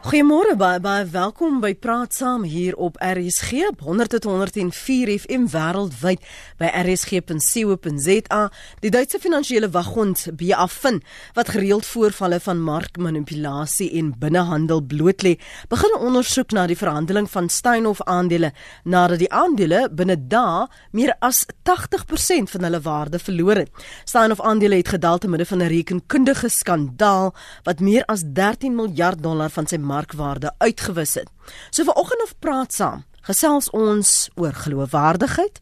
Goeiemôre baie baie welkom by Praat Saam hier op RSG 100.104 FM wêreldwyd by rsg.co.za. Die Duitse finansiële waghond BaFin wat gereeld voorvalle van markmanipulasie en binnehandel blootlê, begin ondersoek na die verhandeling van Steinhoff aandele nadat die aandele binne dae meer as 80% van hulle waarde verloor het. Steinhoff aandele het gedaal te midde van 'n rekenkundige skandaal wat meer as 13 miljard dollar van sy markwaarde uitgewis het. So vir oggend of praat saam, gesels ons oor geloofwaardigheid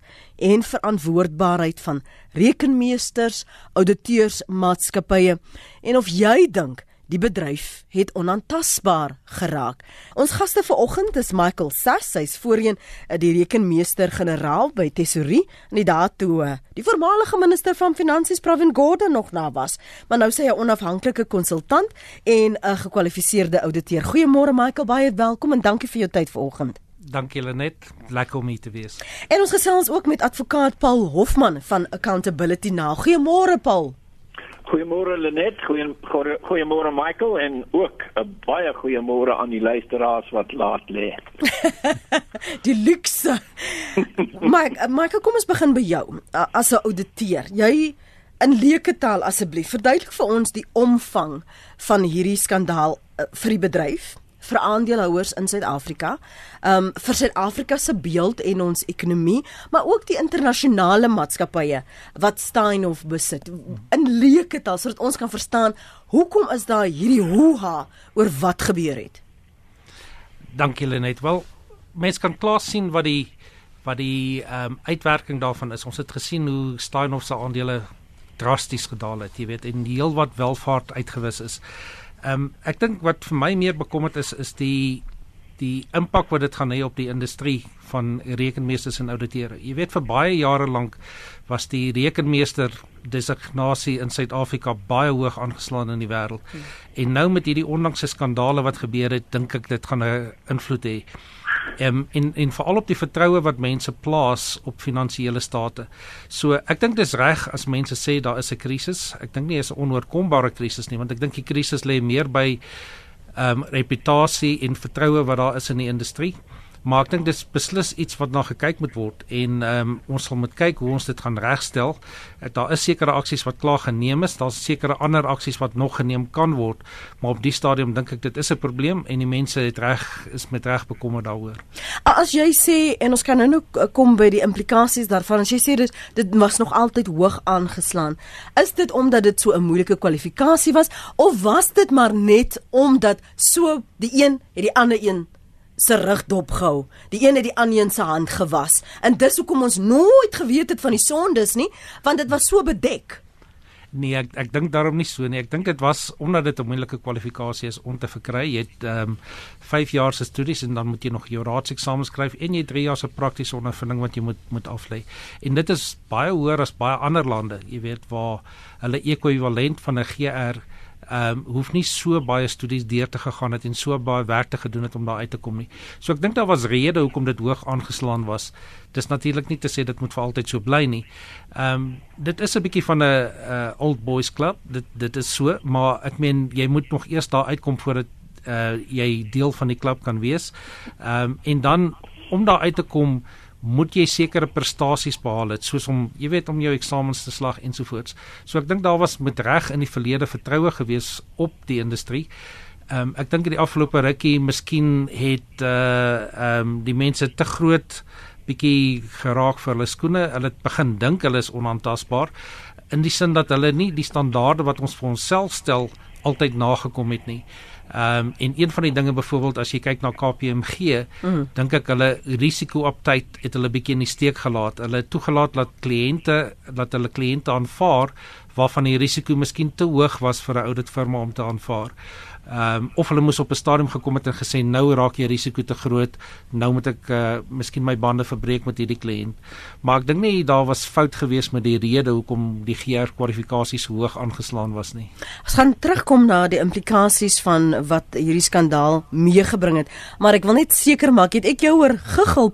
en verantwoordbaarheid van rekenmeesters, auditeurs, maatskappye en of jy dink Die bedryf het onaantastbaar geraak. Ons gaste vanoggend is Michael Sass, hy's voorheen eh, die rekenmeester-generaal by Tesorie en die daartoe eh, die voormalige minister van Finansies Pravin Gordhan nog na was, maar nou sê hy 'n onafhanklike konsultant en 'n gekwalifiseerde ouditeur. Goeiemôre Michael, baie welkom en dankie vir jou tyd vanoggend. Dankie Lenet, lekker om hier te wees. En ons gesels ook met advokaat Paul Hofman van Accountability Now. Goeiemôre Paul. Goeiemôre Lenet, goeiemôre Michael en ook 'n baie goeiemôre aan die luisteraars wat laat lê. die luxe. Mike, Michael, kom ons begin by jou as 'n ouditeur. Jy in leuke taal asseblief verduidelik vir ons die omvang van hierdie skandaal uh, vir die bedryf vir aandeelhouers in Suid-Afrika, um vir Suid-Afrika se beeld en ons ekonomie, maar ook die internasionale maatskappye wat Steinhoff besit. In leuke taal sodat ons kan verstaan hoekom is daar hierdie hoeha oor wat gebeur het. Dankie Lenet. Wel, mense kan klaar sien wat die wat die um uitwerking daarvan is. Ons het gesien hoe Steinhoff se aandele drasties gedaal het, jy weet, en heel wat welvaart uitgewis is. Ehm um, ek dink wat vir my meer bekommerd is is die die impak wat dit gaan hê op die industrie van rekenmeesters en ouditeure. Jy weet vir baie jare lank was die rekenmeester designasie in Suid-Afrika baie hoog aangeslaan in die wêreld. Hmm. En nou met hierdie onlangse skandale wat gebeur het, dink ek dit gaan 'n invloed hê um, en en veral op die vertroue wat mense plaas op finansiële state. So ek dink dis reg as mense sê daar is 'n krisis. Ek dink nie is 'n onoorkombare krisis nie, want ek dink die krisis lê meer by ehm um, reputasie en vertroue wat daar is in die industrie. Maar ek dink dis beslis iets wat na gekyk moet word en um, ons sal moet kyk hoe ons dit gaan regstel. Uh, daar is sekere aksies wat klaar geneem is, daar's sekere ander aksies wat nog geneem kan word, maar op die stadium dink ek dit is 'n probleem en die mense het reg is met reg bekommer daaroor. As jy sê en ons kan nou kom by die implikasies daarvan. As jy sê dit dit was nog altyd hoog aangeslaan. Is dit omdat dit so 'n moeilike kwalifikasie was of was dit maar net omdat so die een het die ander een se rug dopgehou. Die een het die ander een se hand gewas. En dis hoekom ons nooit geweet het van die sondes nie, want dit was so bedek. Nee, ek ek dink daarom nie so nie. Ek dink dit was omdat dit 'n moeilike kwalifikasie is om te verkry. Jy het ehm um, 5 jaar se studies en dan moet jy nog jou raadseksamen skryf en jy 3 jaar se praktiese ondervinding wat jy moet moet aflê. En dit is baie hoër as baie ander lande, jy weet, waar hulle ekwivalent van 'n GR ehm um, hoef nie so baie studies deur te gegaan het en so baie werk te gedoen het om daar uit te kom nie. So ek dink daar was redes hoekom dit hoog aangeslaan was. Dis natuurlik nie te sê dit moet vir altyd so bly nie. Ehm um, dit is 'n bietjie van 'n uh, old boys club. Dit dit is so, maar ek meen jy moet nog eers daar uitkom voordat uh, jy deel van die klub kan wees. Ehm um, en dan om daar uit te kom moet jy sekere prestasies behaal het soos om jy weet om jou eksamens te slag ensovoorts. So ek dink daar was met reg in die verlede vertroue gewees op die industrie. Ehm um, ek dink in die afgelope rukkie miskien het uh ehm um, die mense te groot bietjie geraak vir hulle skoene. Hulle het begin dink hulle is onaantastbaar in die sin dat hulle nie die standaarde wat ons vir onsself stel altyd nagekom het nie. Ehm um, en een van die dinge byvoorbeeld as jy kyk na KPMG, mm. dink ek hulle risiko op tyd het hulle bietjie in die steek gelaat. Hulle het toegelaat dat kliënte dat hulle kliënte aanvaar waarvan die risiko miskien te hoog was vir 'n ouditfirma om te aanvaar. Ehm um, of hulle moes op 'n stadium gekom het en gesê nou raak jy risiko te groot, nou moet ek uh, miskien my bande verbreek met hierdie kliënt. Maar ek dink nie daar was fout gewees met die rede hoekom die GR kwalifikasies hoog aangeslaan was nie. Ons gaan terugkom na die implikasies van wat hierdie skandaal meegebring het, maar ek wil net seker maak het ek jou hoor giggel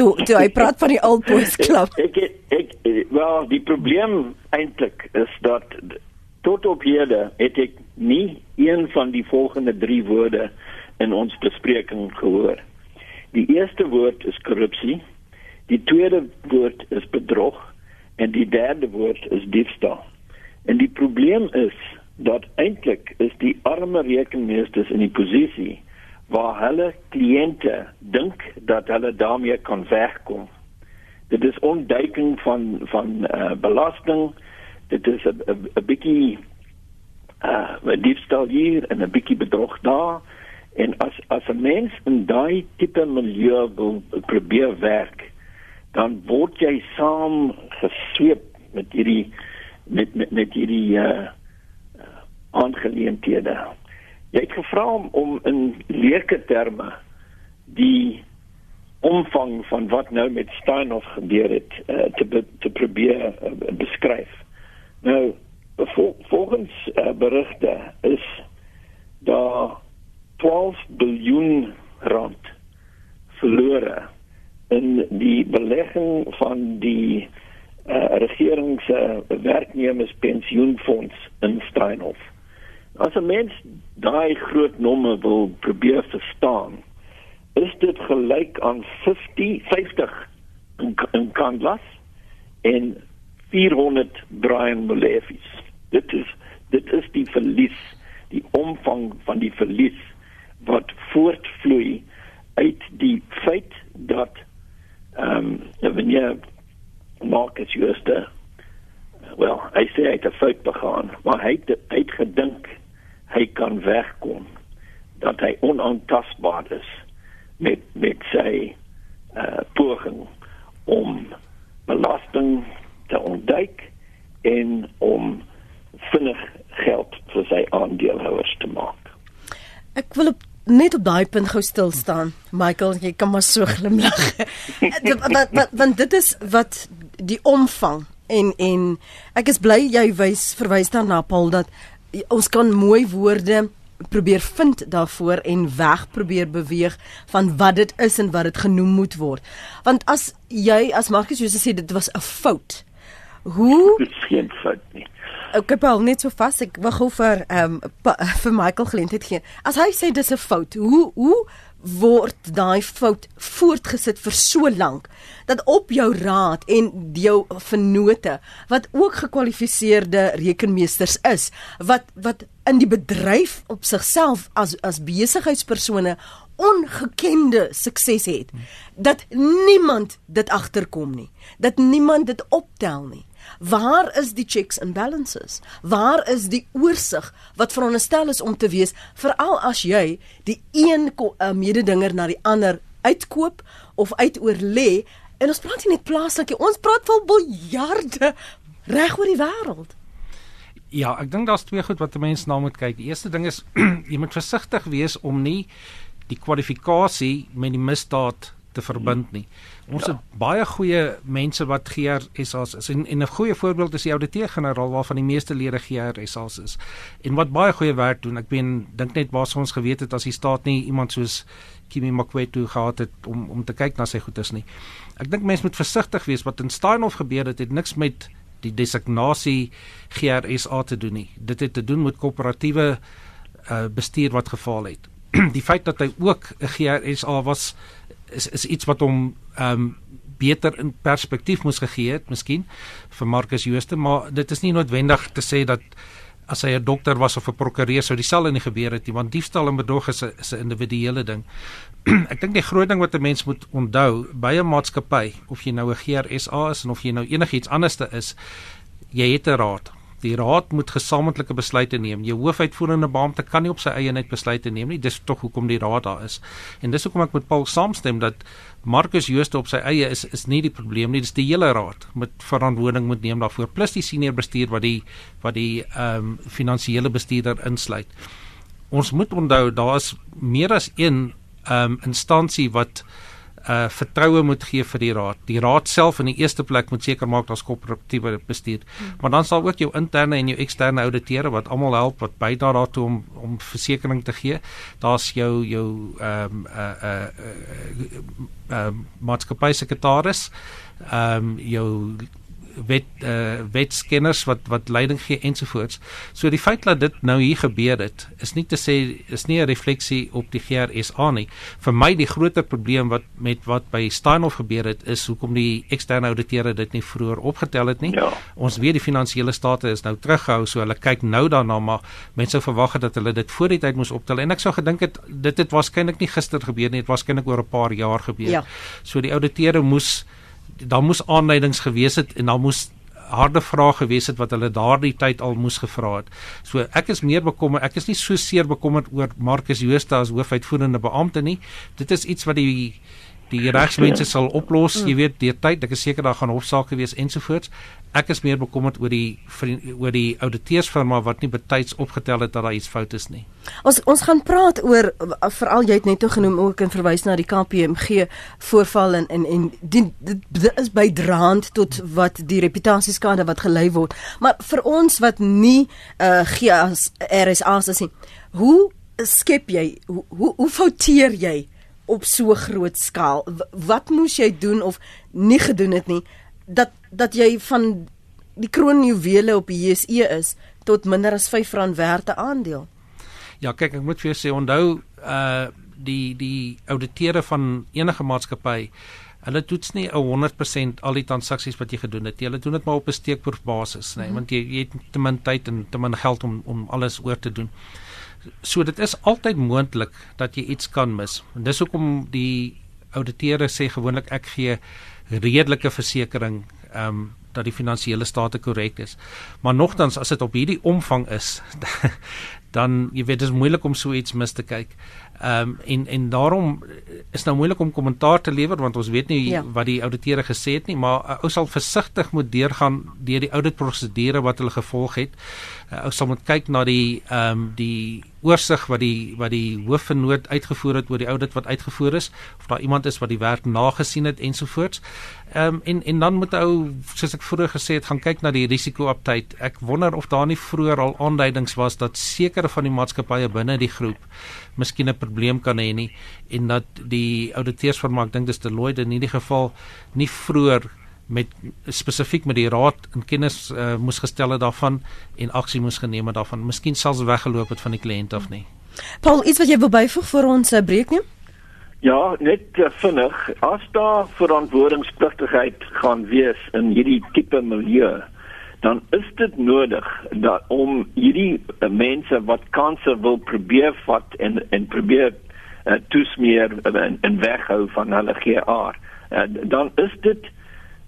toe toe hy praat van die Old Boys Club. ek ek, ek wel die probleem eintlik is dat tot op hede het ek nie een van die volgende 3 woorde in ons bespreking gehoor. Die eerste woord is korrupsie, die tweede woord is bedrog en die derde woord is diefstal. En die probleem is dat eintlik is die arme rekenmeesters in die posisie waar hulle kliënte dink dat hulle daarmee kan wegkom. Dit is ontduiking van van uh, belasting. Dit is 'n bietjie uh diefstal hier en 'n bietjie bedrog daar. En as as 'n mens in daai tipe milieu wil probeer werk, dan word jy saam gesweep met hierdie met met met hierdie uh aangeleenthede. Jy het gevra om, om in leuke terme die omvang van wat nou met Steinhoff gebeur het uh, te be, te probeer uh, beskryf. Nou vol, volgens uh, berigte is daar 12 biljoen rand verlore in die belegging van die uh, regering se werknemerspensioenfonds in Steinhoff. As 'n mens daai groot nomme wil probeer verstaan, is dit gelyk aan 50 50 in, in Kandlas en 400 Brian Molefi's. Dit is dit is die verlies, die omvang van die verlies wat voortvloei uit die feit dat ehm um, wanneer Marcus Jooste wel, hy sê hy het 'n fout begaan, maar hy het hy het gedink hy kan wegkom dat hy onaantastbaar is met met sy uh poging om belasting te ontduik en om vinnig geld vir sy aandeelhouers te maak. Ek wil op net op daai punt gou stil staan. Michael, jy kan maar so glimlag. want, want, want dit is wat die omvang en en ek is bly jy wys verwys daarna Paul dat ons kan mooi woorde probeer vind daarvoor en weg probeer beweeg van wat dit is en wat dit genoem moet word. Want as jy as Marcus Jose sê dit was 'n fout. Hoe Dit is geen fout nie. Ek het al net so vas ek wou gou vir ehm um, vir Michael geleentheid gee. As hy sê dis 'n fout, hoe hoe word daai fout voortgesit vir so lank dat op jou raad en jou vennote wat ook gekwalifiseerde rekenmeesters is wat wat in die bedryf op sigself as as besigheidspersone ongekende sukses het dat niemand dit agterkom nie dat niemand dit optel nie Waar is die checks and balances? Waar is die oorsig wat veronderstel is om te wees veral as jy die een uh, mededinger na die ander uitkoop of uitoorlê en ons praat nie net plaaslik nie, ons praat van biljarde reg oor die wêreld. Ja, ek dink daar's twee goed wat mense na moet kyk. Die eerste ding is jy moet versigtig wees om nie die kwalifikasie met die misdaad te verbind nie. Ons ja. het baie goeie mense wat GRSA's is en, en 'n goeie voorbeeld is die ouditeur-generaal waarvan die meeste lede GRSA's is en wat baie goeie werk doen. Ek ben dink net waar ons geweet het as die staat nie iemand soos Kimi Makwetu gehad het om om te kyk na sy goedes nie. Ek dink mense moet versigtig wees wat in Steinhoff gebeur het, het niks met die designasie GRSA te doen nie. Dit het te doen met koöperatiewe uh, bestuur wat gefaal het. die feit dat hy ook 'n GRSA was is is iets wat hom ehm um, beter in perspektief moes gegee het, miskien vir Marcus Jooste, maar dit is nie noodwendig te sê dat as hy 'n dokter was of 'n prokureur sou dieselfde nie gebeur het nie, want diefstal en bedrog is 'n is 'n individuele ding. Ek dink die groot ding wat 'n mens moet onthou by 'n maatskappy, of jy nou 'n GRSA is en of jy nou enigiets anderste is, jy het 'n raad. Die raad moet gesamentlike besluite neem. Jou hoofuitvoerende beampte kan nie op sy eie net besluite neem nie. Dis tog hoekom die raad daar is. En dis hoekom ek met Paul saamstem dat Marcus Jooste op sy eie is is nie die probleem nie. Dis die hele raad met verantwoording moet neem daarvoor plus die senior bestuur wat die wat die ehm um, finansiële bestuurder insluit. Ons moet onthou daar is meer as een ehm um, instansie wat uh vertroue moet gee vir die raad. Die raad self in die eerste plek moet seker maak daar's koöperatiewe bestuur. Hmm. Maar dan sal ook jou interne en jou eksterne ouditeure wat almal help wat bydra daartoe om om versekerings te gee. Daar's jou jou ehm um, uh uh uh, uh maatskappy sekretaris, ehm um, jou wet uh wetskenners wat wat leiding gee ensovoorts. So die feit dat dit nou hier gebeur het, is nie te sê is nie 'n refleksie op die GRSA nie. Vir my die groter probleem wat met wat by Steinhoff gebeur het is hoekom die eksterne ouditeure dit nie vroeër opgetel het nie. Ja. Ons weet die finansiële state is nou teruggehou, so hulle kyk nou daarna maar mense verwag het dat hulle dit voor die tyd moes optel en ek sou gedink het dit het waarskynlik nie gister gebeur nie, dit waarskynlik oor 'n paar jaar gebeur. Ja. So die ouditeure moes daar moes aanleidings gewees het en daar moes harde vrae gewees het wat hulle daardie tyd al moes gevra het. So ek is meer bekommerd, ek is nie so seer bekommerd oor Marcus Jooste as hoofuitvoerende beampte nie. Dit is iets wat die die regsmense sal oplos, jy weet, deur tyd. Ek is seker daar gaan hofsaake wees ensovoorts. Ek is meer bekommerd oor die oor die ouditeursfirma wat nie betyds opgetel het dat daar iets fout is nie. Ons ons gaan praat oor veral jy het net genoem ook in verwys na die KPMG voorval en en en die, dit, is bydraend tot wat die reputasieskade wat gelei word. Maar vir ons wat nie uh GS RSA's is nie, hoe skep jy hoe hoe, hoe fouteer jy op so groot skaal. Wat moes jy doen of nie gedoen het nie dat dat jy van die kroonjuwele op die JSE is tot minder as R5 werd 'n aandeel? Ja, kyk, ek moet vir jou sê onthou uh die die ouditeure van enige maatskappy Hulle toets nie 'n 100% al die transaksies wat jy gedoen het. Hulle doen dit maar op 'n steekproefbasis, nê, nee, mm -hmm. want jy, jy het te min tyd en te min geld om om alles oor te doen. So dit is altyd moontlik dat jy iets kan mis. En dis hoekom die ouditeure sê gewoonlik ek gee redelike versekering ehm um, dat die finansiële state korrek is. Maar nogtans as dit op hierdie omvang is, dan jy weet dit is moeilik om so iets mis te kyk. Ehm um, en en daarom is nou moeilik om kommentaar te lewer want ons weet nie ja. wat die ouditeure gesê het nie, maar ou sal versigtig moet deurgaan deur die auditprosedure wat hulle gevolg het. Uh, ou sal moet kyk na die ehm um, die oorsig wat die wat die hoofvernoot uitgevoer het oor die audit wat uitgevoer is of daar iemand is wat die werk nagesien het ensovoorts. Ehm um, en en dan moet ou soos ek vroeër gesê het gaan kyk na die risiko-uptyd. Ek wonder of daar nie vroeër al aanduidings was dat sekere van die maatskappye binne die groep miskien 'n probleem kan hê nie en dat die ouditeursfirma, ek dink dis Deloitte in hierdie geval nie vroeër met spesifiek met die raad in kennis uh, moes gestel het daarvan en aksie moes geneem het daarvan. Miskien selfs weggeloop het van die kliënt af nie. Paul, iets wat jy wil byvoeg vir ons uh, breek neem? Ja, net uh, vinnig. As daar verantwoordingspligtigheid gaan wees in hierdie tipe milieu, dan is dit nodig dat om hierdie uh, mense wat kanse wil probeer vat en en probeer uh, toesmeer en, en weghou van hulle GA. Uh, dan is dit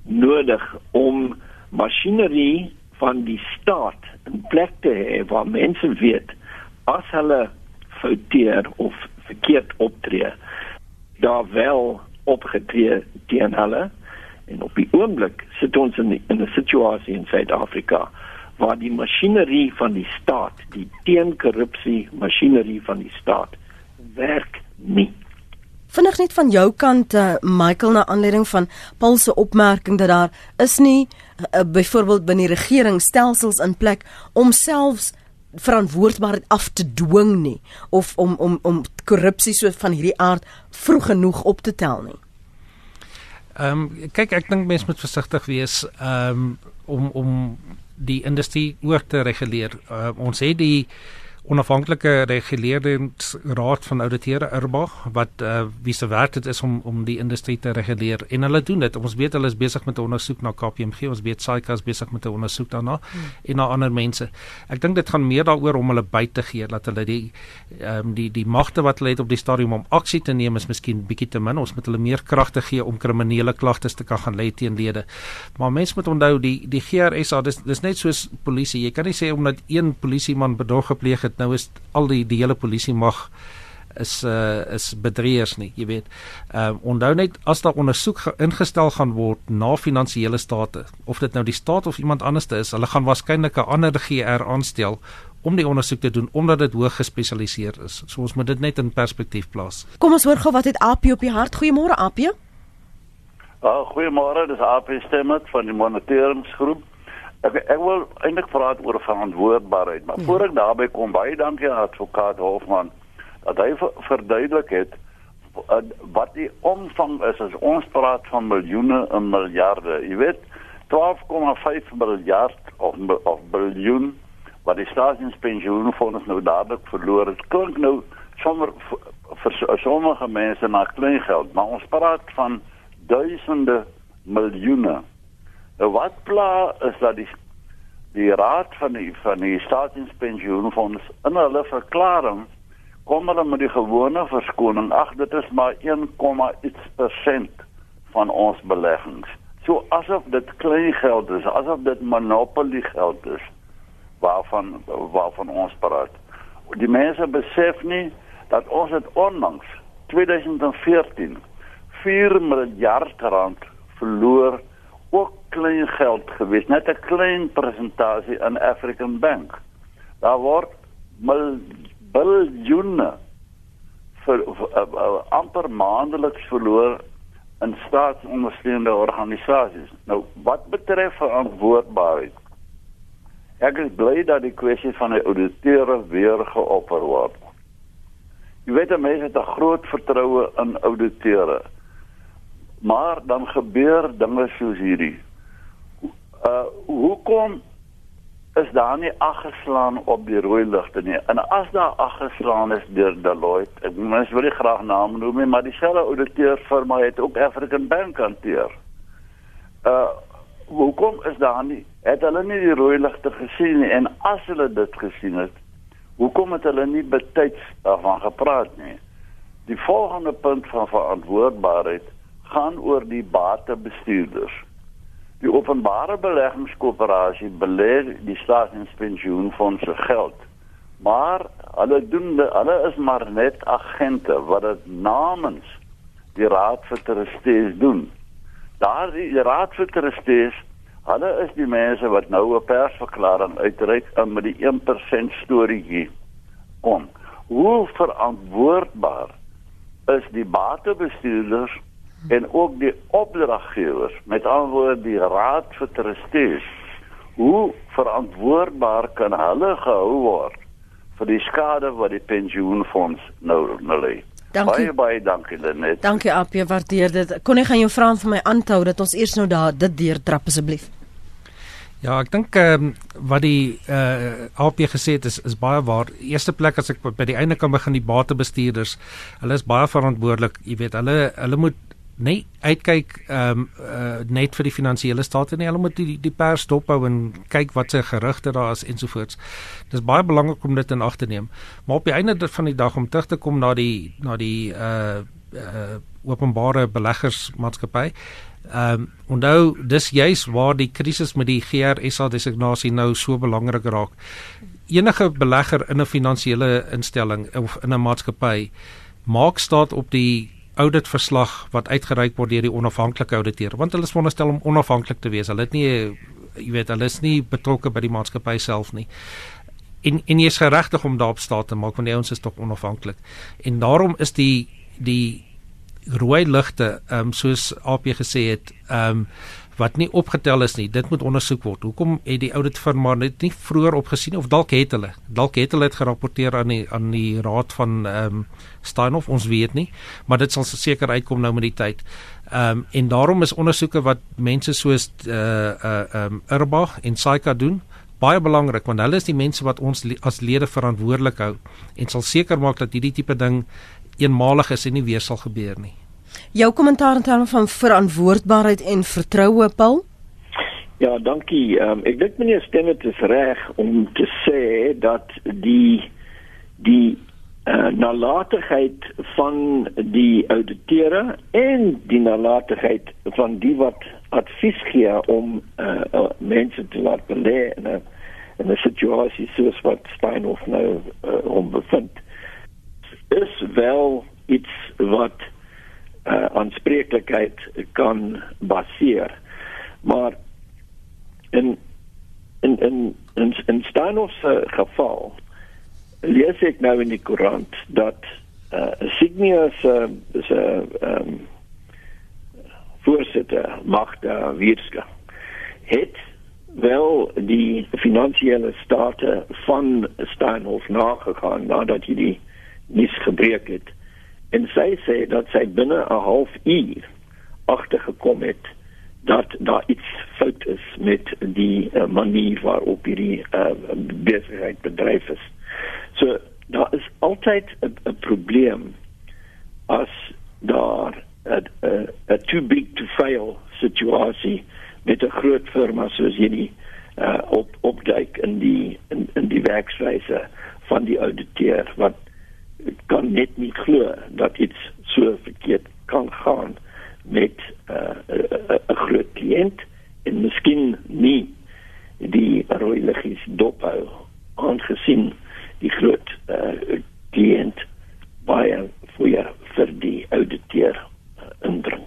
nodig om masjinerie van die staat in plek te hê waar mense weet as hulle fouteer of verkeerd optree daar wel opgetree teen hulle. En op die oomblik sit ons in 'n situasie in Suid-Afrika waar die masjinerie van die staat die teenkorrupsie masjinerie van die staat werk nie. Vinnig net van jou kant uh, Michael na aanleiding van Paul se opmerking dat daar is nie uh, byvoorbeeld binne die regering stelsels in plek om selfs verantwoordbaarheid af te dwing nie of om om om korrupsie so van hierdie aard vroeg genoeg op te tel nie. Ehm um, kyk ek dink mense moet versigtig wees ehm um, om om die industrie oor te reguleer. Uh, ons het die onafhanklike reguleringsraad van ouditeure IRBA wat uh, wie se werk dit is om om die industrie te reguleer. En hulle doen dit. Ons weet hulle is besig met 'n ondersoek na KPMG ons weet SAICA is besig met 'n ondersoek daarna hmm. en na ander mense. Ek dink dit gaan meer daaroor om hulle by te gee dat hulle die um, die die magte wat hulle het op die stadium om aksie te neem is miskien bietjie te min. Ons moet hulle meer kragte gee om kriminele klagtes te kan gaan lê teen lede. Maar mense moet onthou die die GRSA dis dis net soos polisie. Jy kan nie sê omdat een polisieman bedrog gepleeg het dit nou is al die die hele polisie mag is uh is bedrieërs nie, jy weet. Ehm uh, onthou net as daar ondersoek ingestel gaan word na finansiële state, of dit nou die staat of iemand anderste is, hulle gaan waarskynlik 'n ander GR aanstel om die ondersoek te doen omdat dit hoogs gespesialiseer is. So ons moet dit net in perspektief plaas. Kom ons hoor gou wat het AP op die hart. Goeiemôre AP. Ah, uh, goeiemôre, dis AP stemmet van die moniteringsgroep. Ek ek wil eintlik praat oor verantwoordbaarheid, maar ja. voor ek daarby kom, baie dankie aan advokaat Hofman dat hy verduidelik het wat die omvang is as ons praat van miljoene en miljarde. Jy weet, 12,5 miljard of of biljoen wat die staatspensioenfonds nou dadelik verloor het. Klink nou sommer vir sommige mense na klein geld, maar ons praat van duisende miljoene. Nou wat pla is dat die die raad van die van die staatspensioenfonds in hulle verklaring kom hulle met die gewone verskoning. Ag, dit is maar 1,iets% van ons beleggings. So asof dit klein geld is, asof dit monopolie geld is waarvan waarvan ons praat. Die mense besef nie dat ons het onlangs 2014 4 miljard rand verloor ook klein geld gewees net 'n klein persentasie in African Bank. Daar word mil biljoene vir, vir, vir amper maandeliks verloor in staatsondersteunende organisasies nou wat betref verantwoordbaarheid ek is bly dat die kwessie van die ouditeur weer geopper word. Jy weet mense het 'n groot vertroue in auditeure. Maar dan gebeur dinge soos hierdie. Uh hoekom is daar nie aggeslaan op die rooi ligte nie? En as daar aggeslaan is deur Deloitte, ek mens wil nie graag name noem nie, maar dieselfde ouditeurfirma het ook African Bank hanteer. Uh hoekom is daar nie het hulle nie die rooi ligte gesien nie en as hulle dit gesien het, Hoekom het hulle nie betyds daarvan gepraat nie? Die volgende punt van verantwoordbaarheid gaan oor die batebestuurders. Die openbare beleggingskoöperasie belê die staatspensioenfonds se geld. Maar hulle doen hulle is maar net agente wat dit namens die raad vir trustees doen. Daar die raad vir trustees Hulle is die mense wat nou 'n persverklaring uitreik met die 1% storieetjie kom. Hoe verantwoordbaar is die batebestuurders en ook die opdraggewers met alwoorde die raad vir trustees? Hoe verantwoordbaar kan hulle gehou word vir die skade wat die pensioenfonds nou nou lê? Dankie baie baie dankie Lenet. Dankie Apie, waardeer dit. Kon ek gaan jou vra vir my aanhou dat ons eers nou daar dit deurtrap asseblief. Ja, ek dink ehm um, wat die uh eh, AP gesê het is is baie waar. Eerste plek as ek by die einde kan begin die batebestuurders. Hulle is baie verantwoordelik. Jy weet, hulle hulle moet net uitkyk ehm um, uh net vir die finansiële state nie. Hulle moet die die pers dophou en kyk wat se gerugte daar is ensovoorts. Dis baie belangrik om dit in ag te neem. Maar op die einde van die dag om terug te kom na die na die uh uh openbare beleggersmaatskappy. Ehm um, onthou dis juis waar die krisis met die GRSA designasie nou so belangrik raak. Enige belegger in 'n finansiële instelling of in 'n maatskappy maak staat op die auditverslag wat uitgereik word deur die onafhanklike ouditeur want hulle is veronderstel om onafhanklik te wees. Hulle het nie jy weet hulle is nie betrokke by die maatskappy self nie. En en jy is geregtig om daarop staat te maak want die ouens is tog onafhanklik. En daarom is die die rooi ligte, ehm um, soos AP gesê het, ehm um, wat nie opgetel is nie. Dit moet ondersoek word. Hoekom het die audit firma net nie vroeër opgesien of dalk het hulle? Dalk het hulle dit gerapporteer aan die aan die raad van ehm um, Steinhoff, ons weet nie, maar dit sal seker uitkom nou met die tyd. Ehm um, en daarom is ondersoeke wat mense soos eh uh, uh ehm um, Urbach en Saika doen baie belangrik want hulle is die mense wat ons as lede verantwoordelik hou en sal seker maak dat hierdie tipe ding eenmalig is en nie weer sal gebeur nie. Jou kommentaar in terme van verantwoordbaarheid en vertroue, Paul? Ja, dankie. Um, ek dink meneer Stemmet is reg om te sê dat die die uh, nalatigheid van die auditeure en die nalatigheid van die wat advies gee om uh, uh, mense te laat belê in 'n in 'n situasie soos wat Steinhoff nou uh, om bevind is wel iets wat uh, aanspreeklikheid kan baseer. Maar in in in in, in Steinhoff se geval lees ek nou in die koerant dat uh, Signia se se ehm voorsitter Magda Wierska het wel die finansiële state van Steinhoff nagegaan nadat hy die nis gebreek het en sy sê dat sy binne 'n halfuur agtergekom het dat daar iets fout is met die uh, manier waarop hierdie uh, besigheid bedryf is. So daar is altyd 'n probleem as daar 'n too big to fail situasie met 'n groot firma soos hierdie uh, op opduik in die in, in die werkswyse van die ouditeur wat kan net nie glo dat iets so verkeerd kan gaan met 'n uh, 'n groot kliënt en miskien nie die rooi liggies dophou aangesien die groot uh, kliënt baie vir vir die ouditeur uh, indring.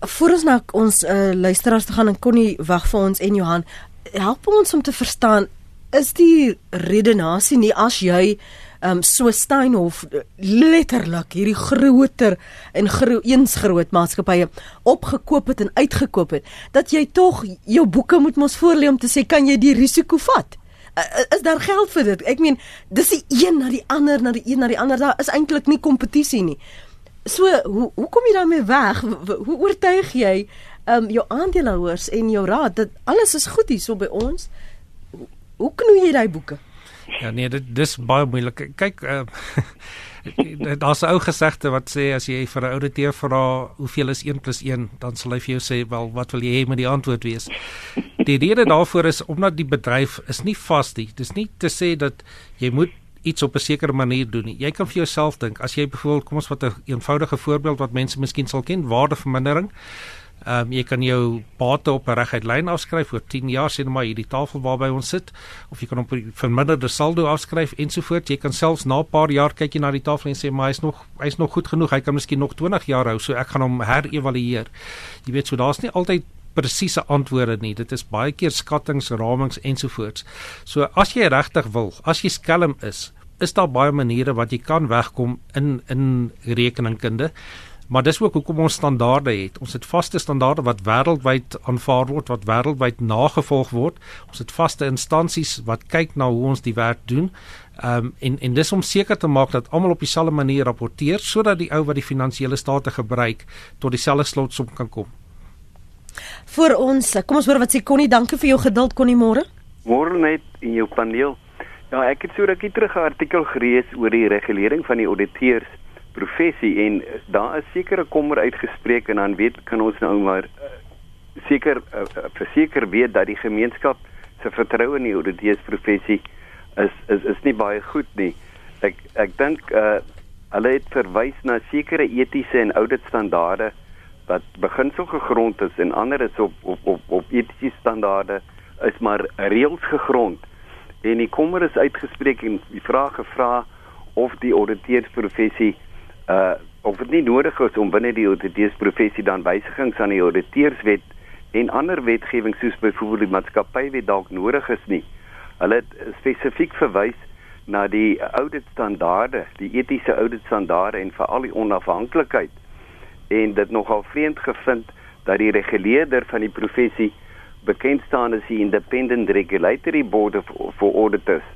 Voor ons na ons uh, luisteraars te gaan en Connie wag vir ons en Johan help ons om te verstaan is die redenasie nie as jy um so Steinhof letterlik hierdie groter en gro eens groot maatskappye opgekoop het en uitgekoop het dat jy tog jou boeke moet mos voorlê om te sê kan jy die risiko vat? Uh, is daar geld vir dit? Ek meen dis die een na die ander na die een na die ander. Daar is eintlik nie kompetisie nie. So hoe hoe kom jy daarmee weg? Hoe oortuig jy um jou aandeelhouers en jou raad dat alles is goed hier so by ons? Hoe knoei jy daai boeke Ja nee, dit dis baie moeilik. Kyk, uh, daar's 'n ou gesegde wat sê as jy vir 'n ouditeur vra hoeveel is 1 + 1, dan sal hy vir jou sê, "Wel, wat wil jy hê met die antwoord wees?" Die rede daarvoor is omdat die bedryf is nie vas nie. Dis nie te sê dat jy moet iets op 'n sekere manier doen nie. Jy kan vir jouself dink, as jy byvoorbeeld kom ons vat 'n een eenvoudige voorbeeld wat mense miskien sal ken, waardevermindering. Ehm um, jy kan jou bate op 'n reguit lyn afskryf oor 10 jaar sien maar hierdie tafel waarby ons sit of jy kan 'n verminderde saldo afskryf ensovoorts. Jy kan selfs na 'n paar jaar kyk jy na die tafel en sê maar hy's nog hy's nog goed genoeg. Hy kan miskien nog 20 jaar hou. So ek gaan hom herevalueer. Jy weet so daar's nie altyd presiese antwoorde nie. Dit is baie keer skattings, ramings ensovoorts. So as jy regtig wil, as jy skelm is, is daar baie maniere wat jy kan wegkom in in rekeningkunde. Maar dis ook hoekom ons standaarde het. Ons het vaste standaarde wat wêreldwyd aanvaar word, wat wêreldwyd nagevolg word. Ons het vaste instansies wat kyk na hoe ons die werk doen. Ehm um, en en dis om seker te maak dat almal op dieselfde manier rapporteer sodat die ou wat die finansiële state gebruik tot dieselfde slotsom kan kom. Vir ons, kom ons hoor wat sê Connie, dankie vir jou geduld Connie môre. Môre net in jou paneel. Ja, ek het so rukkie terug 'n artikel gelees oor die regulering van die auditeurs professie en daar is sekere kommer uitgespreek en dan weet kan ons nou maar uh, seker uh, verseker weet dat die gemeenskap se vertroue in die auditeurs professie is is is nie baie goed nie. Ek ek dink uh, hulle het verwys na sekere etiese en auditstandaarde wat beginsel gegrond is en ander is op op op, op etiese standaarde is maar reëls gegrond. En die kommer is uitgespreek en die vraag gevra of die auditeursprofessie uh of dit nie nodig is om binne die auditeurs professie dan wysigings aan die auditeurswet en ander wetgewing soos byvoorbeeld die maatskappywet dalk nodig is nie. Hulle het spesifiek verwys na die auditstandaarde, die etiese auditstandaarde en veral die onafhanklikheid en dit nogal vreemd gevind dat die reguleerder van die professie bekend staan as die Independent Regulatory Board of for Auditors.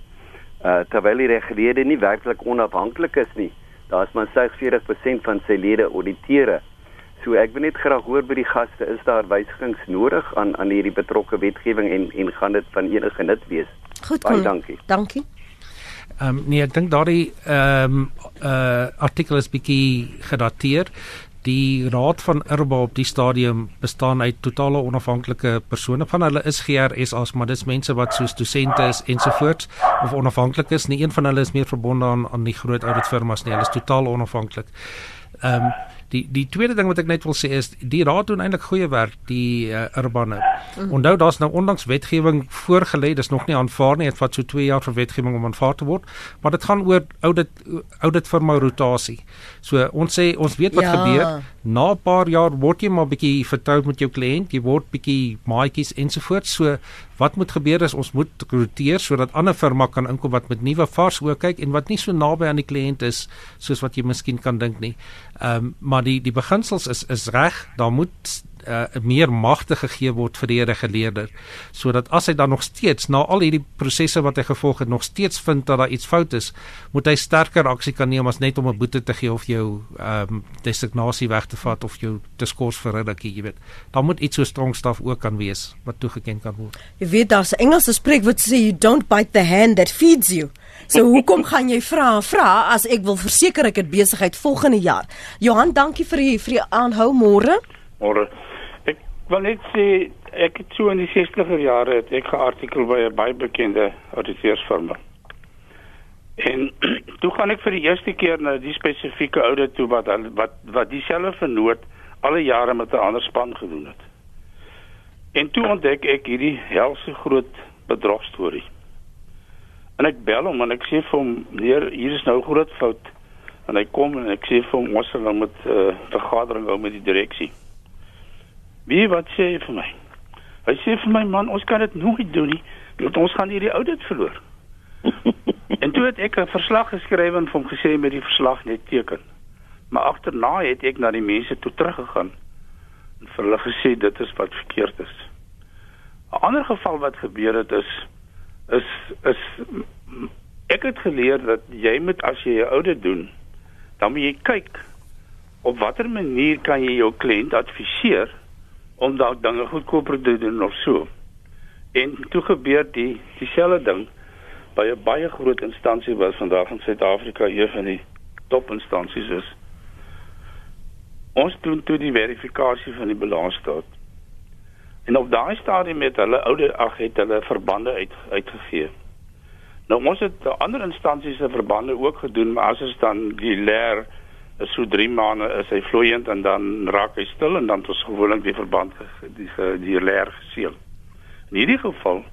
Uh terwyl die reguleerder nie werklik onafhanklik is nie daar's maar 60% van sy lede auditeure. So ek wil net graag hoor by die gaste, is daar wysigings nodig aan aan hierdie betrokke wetgewing en en gaan dit van enige nut wees? Goed, Baie dankie. Dankie. Ehm um, nee, ek dink daardie ehm um, uh artikel is bietjie gedateer. Die raad van Irba op die stadium bestaan uit totale onafhanklike persone. Van hulle is GRS as maar dis mense wat soos dosente is ensovoorts of onafhanklik is. Nie een van hulle is meer verbonde aan aan die groot ouditfirmas nie. Hulle is totaal onafhanklik. Ehm um, Die die tweede ding wat ek net wil sê is die raad doen eintlik goeie werk die uh, urbane. Mm. Onthou daar's nou onlangs wetgewing voorgelê, dis nog nie aanvaar nie, dit vat so 2 jaar vir wetgewing om aanvaar te word, maar dit gaan oor audit audit vir my rotasie. So ons sê ons weet wat ja. gebeur na 'n paar jaar word jy maar bietjie vertroud met jou kliënt, jy word bietjie maatjies ensovoorts. So wat moet gebeur is ons moet roteer sodat ander firma kan inkom wat met nuwe vars oë kyk en wat nie so naby aan die kliënt is soos wat jy miskien kan dink nie. Ehm um, maar die die beginsels is is reg. Daar moet uh, meer magte gegee word vir die reguleerder sodat as hy dan nog steeds na al hierdie prosesse wat hy gevolg het nog steeds vind dat daar iets fout is, moet hy sterker aksie kan neem as net om 'n boete te gee of jou ehm um, designasie weg te vat of jou te skors vir 'n rukkie, jy weet. Daar moet iets so strong staf ook kan wees wat toegeken kan word. Jy weet daar's 'n Engelse spreekwoord sê you don't bite the hand that feeds you. So hoekom gaan jy vra vra as ek wil verseker ek het besigheid volgende jaar. Johan, dankie vir die vir die aanhou môre. Môre. Wil net sê ek het so in die 60er jare het ek geartikel by 'n baie bekende auditeursfirma. En toe gaan ek vir die eerste keer na die spesifieke audit toe wat wat wat dieselfde vernoot alle jare met 'n ander span gedoen het. En toe ontdek ek hierdie helse groot bedrogstorie. En ek bel hom en ek sê vir hom, "Meneer, hier is nou groot fout." En hy kom en ek sê vir hom, "Ons sal nou met 'n uh, vergadering hou met die direksie." Wie wat sê hy vir my? Hy sê vir my, "Man, ons kan dit nooit doen nie, want ons gaan hierdie audit verloor." en toe het ek 'n verslag geskryf en hom gesê met die verslag net teken. Maar agterna het ek na die mense toe teruggegaan en vir hulle gesê dit is wat verkeerd is. 'n Ander geval wat gebeur het is is is ek het geleer dat jy moet as jy 'n audit doen, dan moet jy kyk op watter manier kan jy jou kliënt adviseer om dalk dinge goedkoper te doen of so. En toe gebeur die dieselfde ding by 'n baie groot instansie wat vandag in Suid-Afrika een van die topinstansies is. Ons doen toe die verifikasie van die balansstaat. En op daai stadium met hulle oude ag het hulle verbande uit uitgegee. Nou ons het ander instansies se verbande ook gedoen, maar as dit dan die leer is so 3 maande is hy vloeiend en dan raak hy stil en dan ons gewoonlik die verband die die leer geseël. In hierdie geval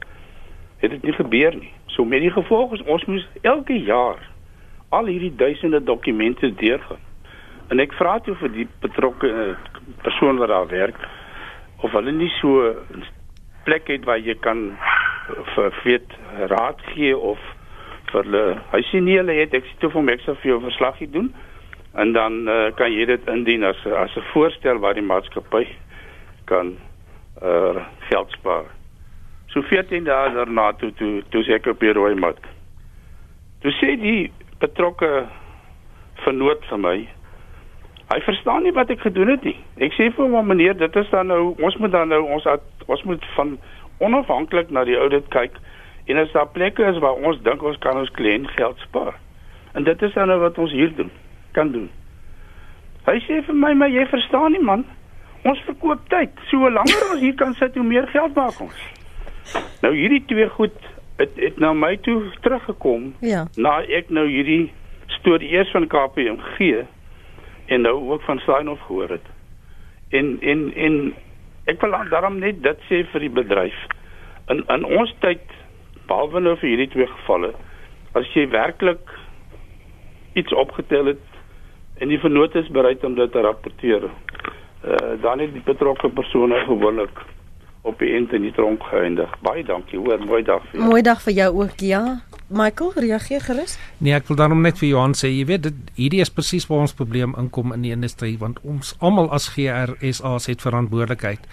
het dit nie gebeur nie. So met die gevolg is ons moes elke jaar al hierdie duisende dokumente deurgaan. En ek vra toe vir die betrokke uh, persoon wat daar werk of hulle nie so 'n plek het waar jy kan vir weet raad gee of vir hulle hy sien nie hulle het ek sê toe vir hom ek sal vir jou verslaggie doen en dan uh, kan jy dit indien as as 'n voorstel waar die maatskappy kan uh, geld spaar. So 14 dae daarna toe toe toe ek op die rooi mat. Toe sê die betrokke vernoot vir my Hy verstaan nie wat ek gedoen het nie. Ek sê vir hom meneer, dit is dan nou ons moet dan nou ons ons moet van onafhanklik na die audit kyk en as daar plekke is waar ons dink ons kan ons kliënt geld spaar. En dit is dan nou wat ons hier doen, kan doen. Hy sê vir my, maar jy verstaan nie man. Ons verkoop tyd. So langer ons hier kan sit, hoe meer geld maak ons. Nou hierdie twee goed het het na my toe teruggekom. Ja. Na ek nou hierdie storie eers van KPMG en nou ook van Steinhoff gehoor het. En en en ek wil daarom net dit sê vir die bedryf. In in ons tyd behalwe nou vir hierdie twee gevalle, as jy werklik iets opgetel het en die vernoot is bereid om dit te rapporteer, uh, dan het die betrokke persone gewoonlik op die end in die tronk geëindig. Baie dankie. Hoor, mooi dag vir jou. Mooi dag vir jou ook, ja. Michael, reageer gerus. Nee, ek wil daarom net vir Johan sê, jy weet dit hierdie is presies waar ons probleem inkom in die industrie want ons almal as GRSA's het verantwoordelikheid.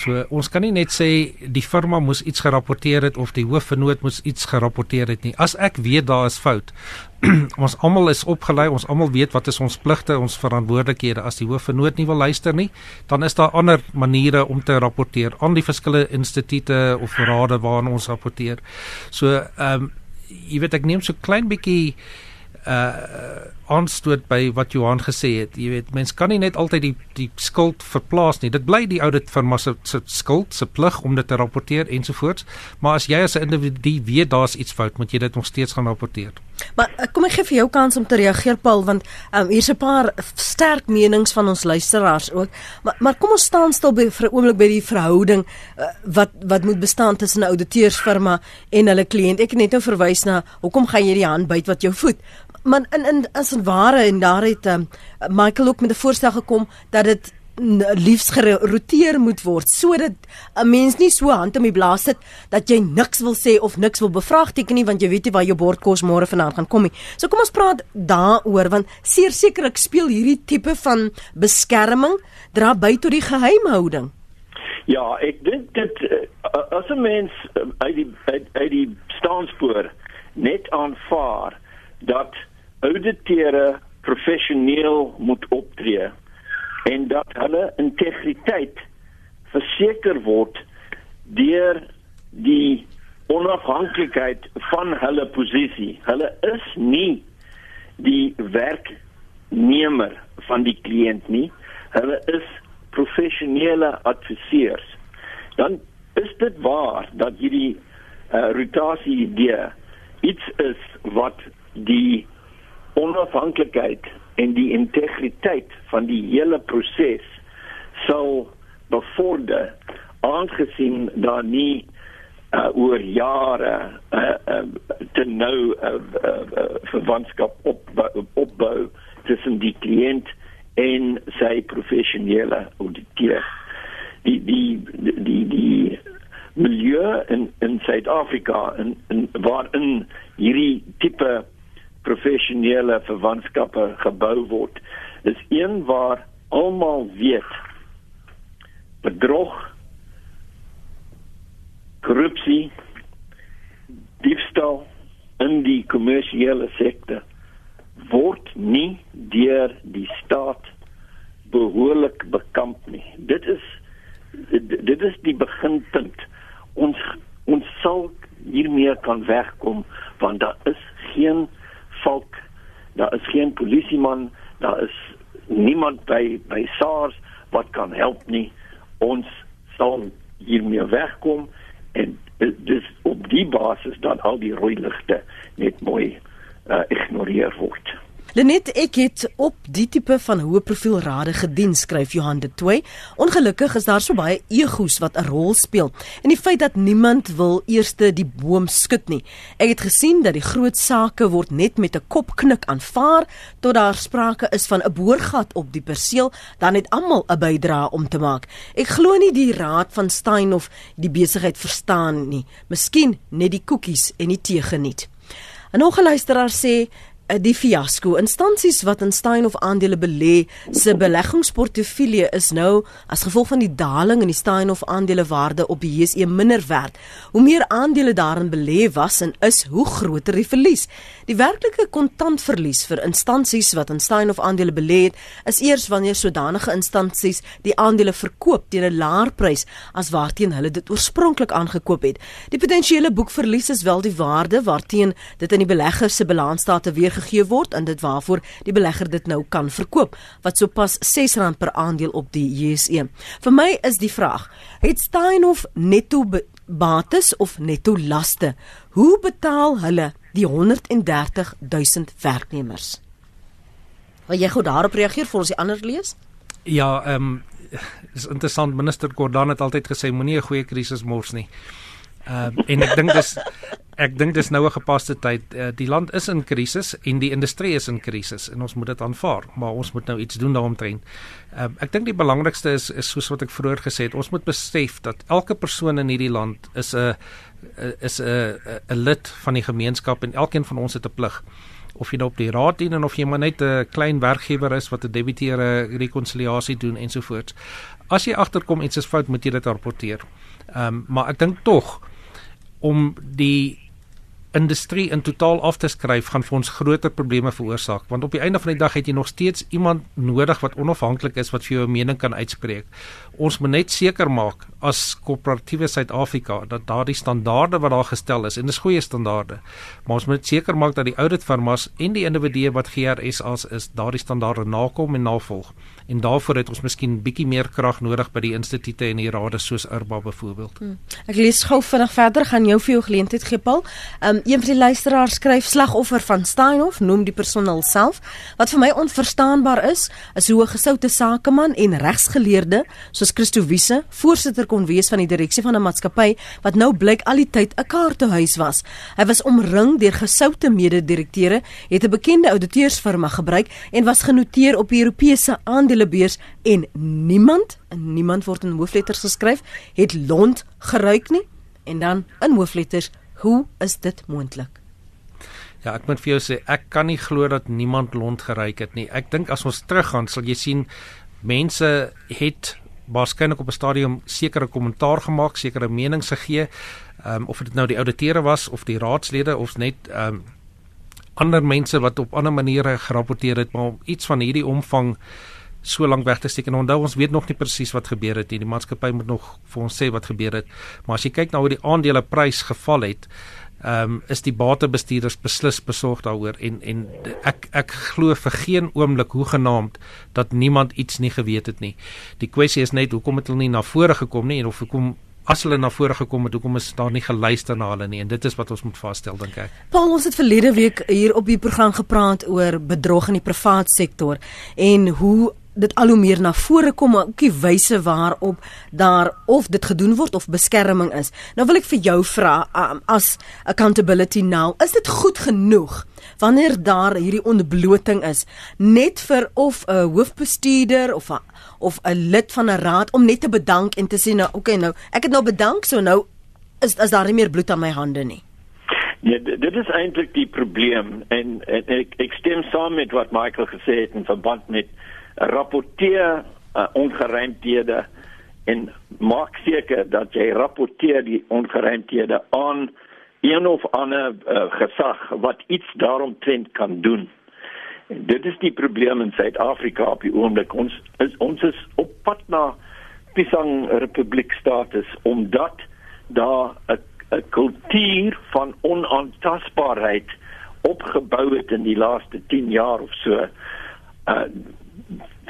So ons kan nie net sê die firma moes iets gerapporteer het of die hoofvernoot moes iets gerapporteer het nie. As ek weet daar is fout, ons almal is opgelei, ons almal weet wat is ons pligte, ons verantwoordelikhede. As die hoofvernoot nie wil luister nie, dan is daar ander maniere om te rapporteer aan die verskillende instituie of rade waarna ons rapporteer. So ehm um, jy weet ek neem so klein bietjie uh aanstoot by wat Johan gesê het. Jy weet, mens kan nie net altyd die die skuld verplaas nie. Dit bly die audit firma se se skuld, se plig om dit te rapporteer ensovoorts. Maar as jy as 'n individu weet daar's iets fout, moet jy dit nog steeds gaan rapporteer. Maar uh, kom ek gee vir jou kans om te reageer Paul want um, hier's 'n paar sterk menings van ons luisteraars ook. Maar maar kom ons staan stil by vir 'n oomblik by die verhouding uh, wat wat moet bestaan tussen 'n ouditeursfirma en hulle kliënt. Ek het net nou verwys na hoekom gaan jy die hand byt wat jou voed? Maar in in as en ware en daar het um, Michael ook met 'n voorstel gekom dat dit liefs geroteer moet word sodat 'n mens nie so hand om die blaas sit dat jy niks wil sê of niks wil bevraagteken nie want jy weet nie waar jou bordkos môre vanaand gaan kom nie. So kom ons praat daaroor want seker sekerlik speel hierdie tipe van beskerming dra by tot die geheimhouding. Ja, ek dink dit uh, as 'n mens uh, uit die uit, uit die staanspoor net aanvaar dat ouditeure professioneel moet optree en dat hulle integriteit verseker word deur die onafhanklikheid van hulle posisie. Hulle is nie die werknemer van die kliënt nie. Hulle is professionele adviseurs. Dan is dit waar dat hierdie uh, rotasie idee iets is wat die onafhanklikheid en die integriteit van die hele proses sou bevorder aangesien daar nie uh, oor jare uh, uh, te nou uh, uh, uh, verwantskap op opbou tussen die kliënt en sy professionele auditeur. Die die die die, die milieu in in Suid-Afrika en in waarin hierdie tipe professionele verwantskappe gebou word, is een waar almal weet bedrog korrupsie diefstal in die kommersiële sektor word nie deur die staat behoorlik bekamp nie. Dit is dit is die beginpunt. Ons ons sal hiermee kan wegkom want daar is geen volk, daar is geen polisieman, daar is niemand by by SARS wat kan help nie. Ons sal hiermee wegkom en dis op die basis dan al die rooi ligte net mooi uh, ignoreer word. Lenet ek het op die tipe van hoë profiel rade gedien skryf Johan de Toey. Ongelukkig is daar so baie egos wat 'n rol speel en die feit dat niemand wil eerste die boom skud nie. Ek het gesien dat die groot sake word net met 'n kopknik aanvaar tot daar sprake is van 'n boorgat op die perseel, dan het almal 'n bydrae om te maak. Ek glo nie die raad van Stein of die besigheid verstaan nie. Miskien net die koekies en die tee geniet. 'n Nog 'n luisteraar sê die fiasco. Instansies wat in Steinhoff aandele belê, se beleggingsportefeulje is nou as gevolg van die daling in die Steinhoff aandelewaarde op die JSE minder werd. Hoe meer aandele daarin belê was en is, hoe groter die verlies. Die werklike kontantverlies vir instansies wat in Steinhoff aandele belê het, is eers wanneer sodanige instansies die aandele verkoop teen 'n laer prys as waarteen hulle dit oorspronklik aangekoop het. Die potensiële boekverlies is wel die waarde waarteen dit in die belegger se balansstate weer gegee word en dit waarvoor die belegger dit nou kan verkoop wat sopas R6 per aandeel op die JSE. Vir my is die vraag: het Steinhoff netto bates of netto laste? Hoe betaal hulle die 130 000 werknemers? Wil jy gou daarop reageer vir ons die ander lees? Ja, ehm um, is interessant minister Gordhan het altyd gesê moenie 'n goeie krisis mors nie. Ehm uh, en ek dink dis ek dink dis nou 'n gepaste tyd. Uh, die land is in krisis en die industrie is in krisis en ons moet dit aanvaar, maar ons moet nou iets doen daaromtrent. Uh, ek dink die belangrikste is is soos wat ek vroeër gesê het, ons moet besef dat elke persoon in hierdie land is 'n is 'n 'n lid van die gemeenskap en elkeen van ons het 'n plig of jy nou op die raad dien en of jy maar net 'n klein werkgewer is wat 'n debiteure rekonsiliasie doen ensovoorts. As jy agterkom iets is fout, moet jy dit rapporteer. Ehm um, maar ek dink tog om die industrie in totaal af te skryf gaan vir ons groter probleme veroorsaak want op die einde van die dag het jy nog steeds iemand nodig wat onafhanklik is wat vir jou 'n mening kan uitspreek. Ons moet net seker maak as koöperatiewe Suid-Afrika dat daardie standaarde wat daar gestel is en dis goeie standaarde. Maar ons moet seker maak dat die auditfirmas en die individue wat GRS as is daardie standaarde nakom en navolg. En daarvoor het ons miskien bietjie meer krag nodig by die instituute en die rade soos IRBA byvoorbeeld. Hmm. Ek lees gou vinnig verder gaan jou vir jou geleentheid gee Paul. Um, Een van die luisteraars skryf slagoffer van Steinhoff noem die persoon alself. Wat vir my onverstaanbaar is, is hoe 'n gesoute sakeman en regsgeleerde soos Christo Wiese voorsitter kon wees van die direksie van 'n maatskappy wat nou blyk al die tyd 'n kaartehuis was. Hy was omring deur gesoute mede-direkteure, het 'n bekende ouditeursfirma gebruik en was genoteer op die Europese aandelebeurs en niemand, en niemand word in hoofletters geskryf, het lont geruik nie en dan in hoofletters Hoe is dit moontlik? Ja, ek moet vir jou sê ek kan nie glo dat niemand lont geryk het nie. Ek dink as ons teruggaan, sal jy sien mense het waarskynlik op 'n stadium sekere kommentaar gemaak, sekere menings gegee. Ehm um, of dit nou die ouditeure was of die raadslede of net ehm um, ander mense wat op ander maniere gerapporteer het, maar iets van hierdie omvang so lank weg te steek en onthou ons weet nog nie presies wat gebeur het nie. Die maatskappy moet nog vir ons sê wat gebeur het. Maar as jy kyk na hoe die aandeleprys geval het, ehm um, is die batebestuurders beslis besorgd daaroor en en ek ek glo vir geen oomblik hoe genaamd dat niemand iets nie geweet het nie. Die kwessie is net hoekom het hulle nie na vore gekom nie en of hoekom as hulle na vore gekom het hoekom is daar nie geluister na hulle nie en dit is wat ons moet vasstel dink ek. Paul ons het verlede week hier op die program gepraat oor bedrog in die privaat sektor en hoe dit al hoe meer na vore kom maar ook die wyse waarop daar of dit gedoen word of beskerming is. Nou wil ek vir jou vra um, as accountability now, is dit goed genoeg wanneer daar hierdie ontbloting is net vir of 'n hoofbestuurder of a, of 'n lid van 'n raad om net te bedank en te sê nou okay nou ek het nou bedank so nou is as daar nie meer bloed aan my hande nie. Ja, dit is eintlik die probleem en, en ek ek stem saam met wat Michael gesê het in verband met rapporteer uh, ongeruimthede en maak seker dat jy rapporteer die ongeruimthede aan een of ander uh, gesag wat iets daaromtrent kan doen. En dit is die probleem in Suid-Afrika op die oomblik. Ons is ons is op pad na Pisang Republiek status omdat daar 'n 'n kultuur van onaantastbaarheid opgebou het in die laaste 10 jaar of so. Uh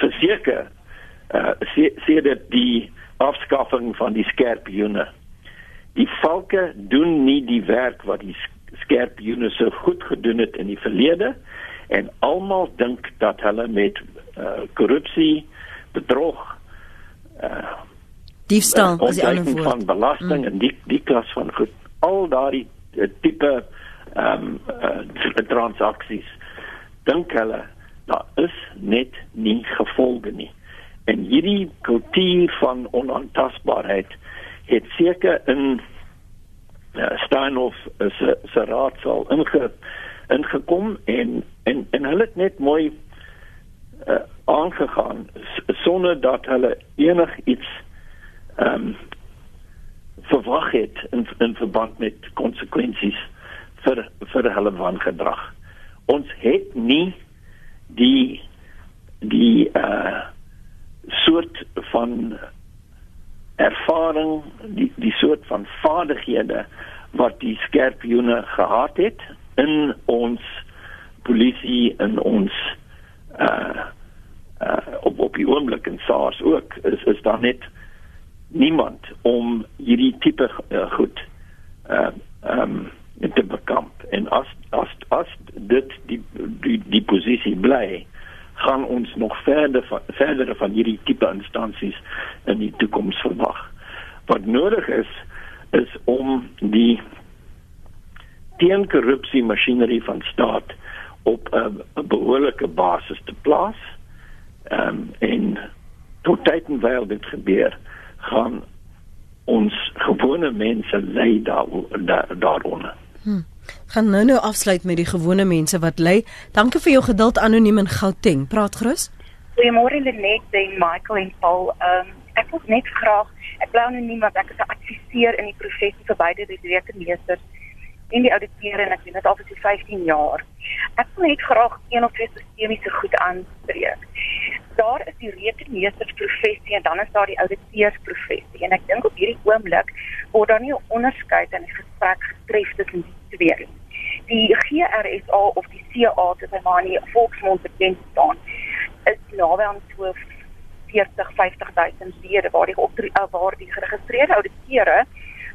verseker uh sê sê dit die afskaffing van die skerpioene. Die valke doen nie die werk wat die skerpioene so goed gedoen het in die verlede en almal dink dat hulle met uh korrupsie, bedrog, uh diefstal as die ander van belasting mm. en die die klas van goed al daardie uh, tipe ehm um, uh, transaksies dink hulle daar is net nie gevolge nie. En hierdie kultuur van onaantastbaarheid het seker in uh, Steinhof se se raadsal inge ingekom en en en hulle het net mooi uh, aangegaan sonder dat hulle enigiets ehm um, verwag het in in verband met konsekwensies vir vir hulle wangedrag. Ons het nie die die uh soort van ervaring die die soort van vaardighede wat die skerpioene gehad het in ons polisie in ons uh uh op op die oomblik en SARS ook is is daar net niemand om hierdie tipe uh, goed uh um te bekamp en as as as dit die die die posisie bly gaan ons nog verder verder van hierdie tipe instansies in die toekoms verwag. Wat nodig is is om die teenkorrupsie masjinerie van staat op 'n behoorlike basis te plaas. Um, en tot tyd en wyl dit gebeur gaan ons gewone mense lei daar daaronder. Hmm. Gaan nou nou afsluit met die gewone mense wat ly. Dankie vir jou geduld anoniem in Gauteng. Praat gerus. Goeiemôre Lenet en Michael en Paul. Ehm um, ek wil net graag ek bly anoniem want ek is 'n adviseur in die professie vir beide die rekenmeesters en die ouditeure en ek doen dit al vir 15 jaar. Ek wil net graag een of twee sistemiese goed aanspreek. Daar is die rekenmeestersprofessie en dan is daar die ouditeursprofessie en ek dink op hierdie oomblik word daar nie 'n onderskeid in die gesprek getref tussen die twee nie. Die GRSA of die CA wat by my in volksmond bekend staan, is naby aan so 40 50000 lede waar die op waar die geregistreerde ouditeure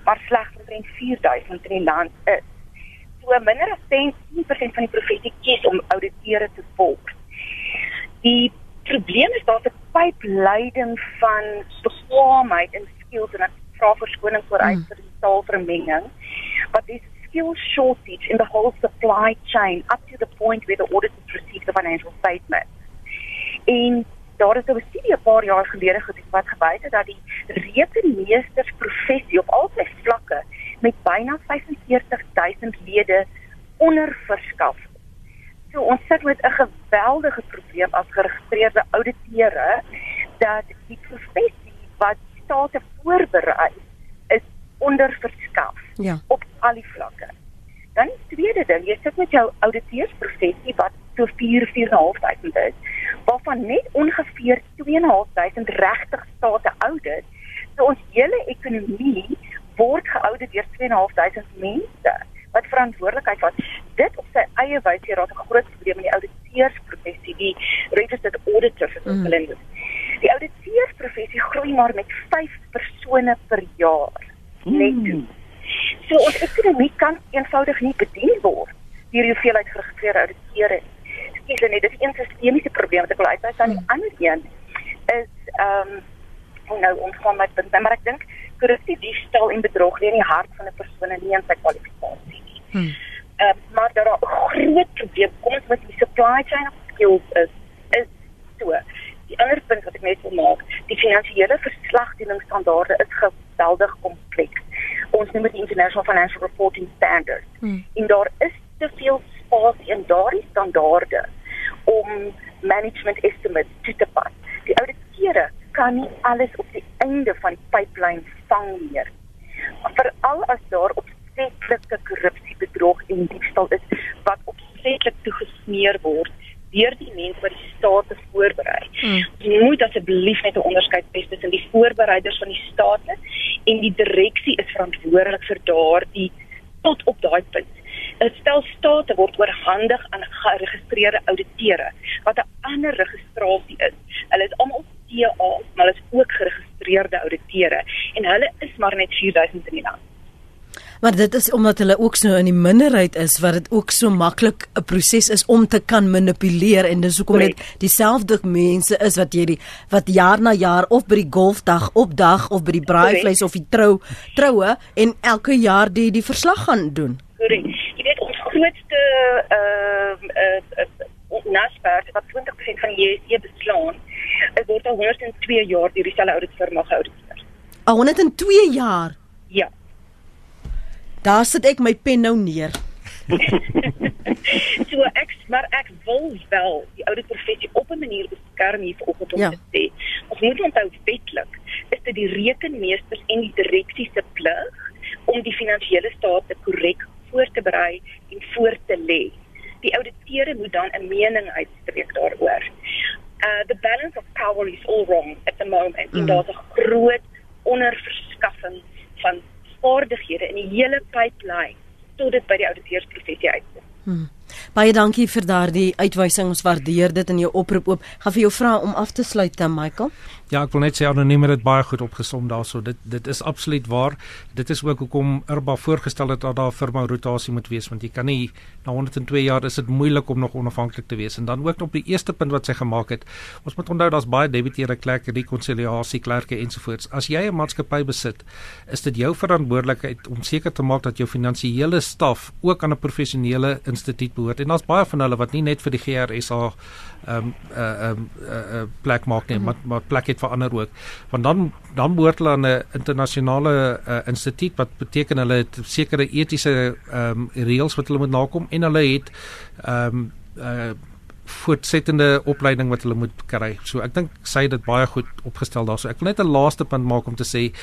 maar slegs omtrent 4000 in die land is. So minder as 10% van die professie kies om ouditeure te volg. Die probleem is daar's 'n pypleiding van bekwaamheid en skills en ek vra verskoning vir uit vir die taalvermenging. But this skill shortage in the whole supply chain up to the point where the auditors receive the financial statement. En daar is 'n studie 'n paar jaar gelede gedoen wat gewys het dat die rekenmeestersprofessie op al sy vlakke met byna 45000 lede onderverskaf. So ons sit met 'n geweldige probleem as geregistreerde ouditeure dat die professie wat state voorberei is onderverskaf Ja. op al die vlakke. Dan die tweede ding, jy sit met jou ouditeursprofessie wat so 4 4.500 is, waarvan net ongeveer 2.500 regtig state audit. So ons hele ekonomie word geaudit deur 2.500 mense wat verantwoordelikheid vat. Dit op sy eie wyse hier raak 'n groot probleem in die ouditeursprofessie, die registered auditors as Mm. hulle noem. Die ouditeursprofessie groei maar met 5 persone per jaar netto. So ons ekonomie kan eenvoudig nie bedien word deur die hoeveelheid geregistreerde ouditeure. Skielik net dis een sistemiese probleem wat ek wil uitwys aan die ander een is ehm um, nou omgaan met punt, maar ek dink korrupsie, diefstal en bedrog lê in die hart van 'n persoon en nie in sy kwalifikasie nie. Hmm. Ehm maar daar 'n groot probleem kom ons met die supply chain of skills is is so. Die ander punt wat ek net wil maak, die finansiële verslagdoeningsstandaarde is geweldig kompleks. Ons noem dit International Financial Reporting Standards. Hmm. En daar is te veel spasie in daardie standaarde om management estimates toe te pas. Die ouditeure kan nie alles op die einde van die pipeline vang nie. Veral as daar opsetlike korrupsie, bedrog en diefstal is wat opsetlik toegesmeer word deur die mense wat die state voorberei. Mm. Jy moet asseblief net 'n onderskeid tref tussen die voorbereiders van die state en die direksie is verantwoordelik vir daardie tot op daai punt. 'n Stel state word oorhandig aan geregistreerde ouditeure wat 'n ander registrasie is. Hulle is almal TA, maar hulle is ook geregistreerde ouditeure en hulle is maar net 4000 in die land. Maar dit is omdat hulle ook so in die minderheid is wat dit ook so maklik 'n proses is om te kan manipuleer en dis hoekom dit Correct. dieselfde mense is wat jy die wat jaar na jaar of by die golfdag opdag of by die braaivleis of die trou troue en elke jaar die die verslag gaan doen. Korrek. Jy weet ons grootste ehm uh, uh, Naspers wat 20% van die JSE beslaan, is word al 102 jaar deur dieselfde ouditfirma geauditeer. Al 102 jaar. Ja. Daar sit ek my pen nou neer. so ek maar ek wil wel die ouditprofessie op 'n manier beskerm hier vanoggend om Ja. te sê. Ons moet onthou wetlik is dit die rekenmeesters en die direksie se plig om die finansiële state korrek voor te berei en voor te lê. Die ouditeure moet dan 'n mening uitspreek daaroor. Uh the balance of power is all wrong at the moment. Mm. Daar's 'n groot onderverskaffing vaardighede in die hele pipeline tot dit by die ouditeursprofessie uitkom. Hmm. Baie dankie vir daardie uitwysing. Ons waardeer dit in jou oproep oop. Gaan vir jou vra om af te sluit, dan Michael. Ja, ek wil net sê anoniem het dit baie goed opgesom daarso. Dit dit is absoluut waar. Dit is ook hoekom Irba voorgestel het dat daar firma rotasie moet wees want jy kan nie na 102 jaar is dit moeilik om nog onafhanklik te wees. En dan ook op die eerste punt wat sy gemaak het. Ons moet onthou daar's baie debiteure, klerke, rekonsiliasie, klerke ensovoorts. As jy 'n maatskappy besit, is dit jou verantwoordelikheid om seker te maak dat jou finansiële staf ook aan 'n professionele instituut behoort. En daar's baie van hulle wat nie net vir die GRSA ehm um, uh ehm uh, uh, plek maak nie, maar maar plek het vir ander ook. Want dan dan behoort hulle aan 'n internasionale uh, instituut wat beteken hulle het sekere etiese ehm um, reëls wat hulle moet nakom en hulle het ehm um, uh voortsettende opleiding wat hulle moet kry. So ek dink sy het dit baie goed opgestel daarso. Ek wil net 'n laaste punt maak om te sê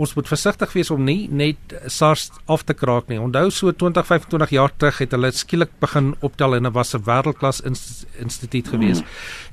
ons moet versigtig wees om nie net SARS af te kraak nie. Onthou so 20, 25 jaar terug het hulle skielik begin optel en dit was 'n wêreldklas inst instituut gewees.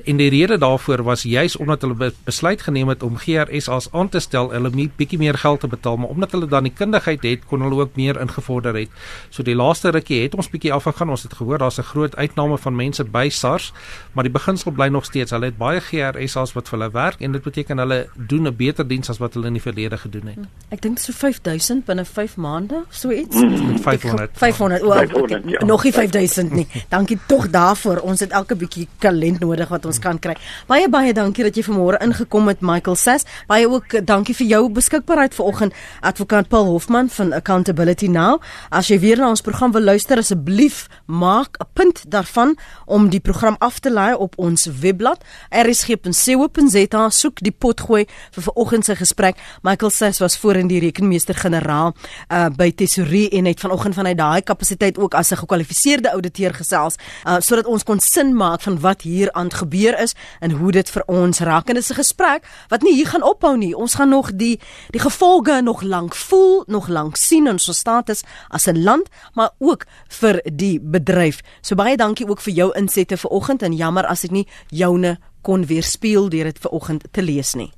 En die rede daarvoor was juis omdat hulle be besluit geneem het om GRSA's aan te stel, hulle moet bietjie meer geld te betaal, maar omdat hulle dan die kundigheid het, kon hulle ook meer ingevorder het. So die laaste rukkie het ons bietjie afgegaan. Ons het gehoor daar's 'n groot uitname van mense by SARS, maar die beginsel bly nog steeds. Hulle het baie GRSA's wat vir hulle werk en dit beteken hulle doen 'n beter diens as wat hulle in die verlede gedoen het. Ek dink so 5000 binne 5 maande, so iets. Met 500. 500. O, 500, ja. nog nie 5000 nie. Dankie tog daarvoor. Ons het elke bietjie talent nodig wat ons kan kry. Baie baie dankie dat jy vanmôre ingekom het Michael Sass. Baie ook eh, dankie vir jou beskikbaarheid vanoggend advokaat Paul Hofman van Accountability Now. As jy weer na ons program wil luister asseblief maak 'n punt daarvan om die program af te laai op ons webblad rsg.co.za soek die potgooi vir vanoggend se gesprek. Michael Sass was voorheen die rekenmeester-generaal uh, by Tesorie en het vanoggend vanuit daai kapasiteit ook as 'n gekwalifiseerde ouditeur gesels uh, sodat ons kon sin maak van wat hier aan gebeur is en hoe dit vir ons raak. En dit is 'n gesprek wat nie hier gaan ophou nie. Ons gaan nog die die gevolge nog lank voel, nog lank sien in ons status as 'n land, maar ook vir die bedryf. So baie dankie ook vir jou insette vanoggend en jammer as ek nie joune kon weerspieël deur dit vanoggend te lees nie.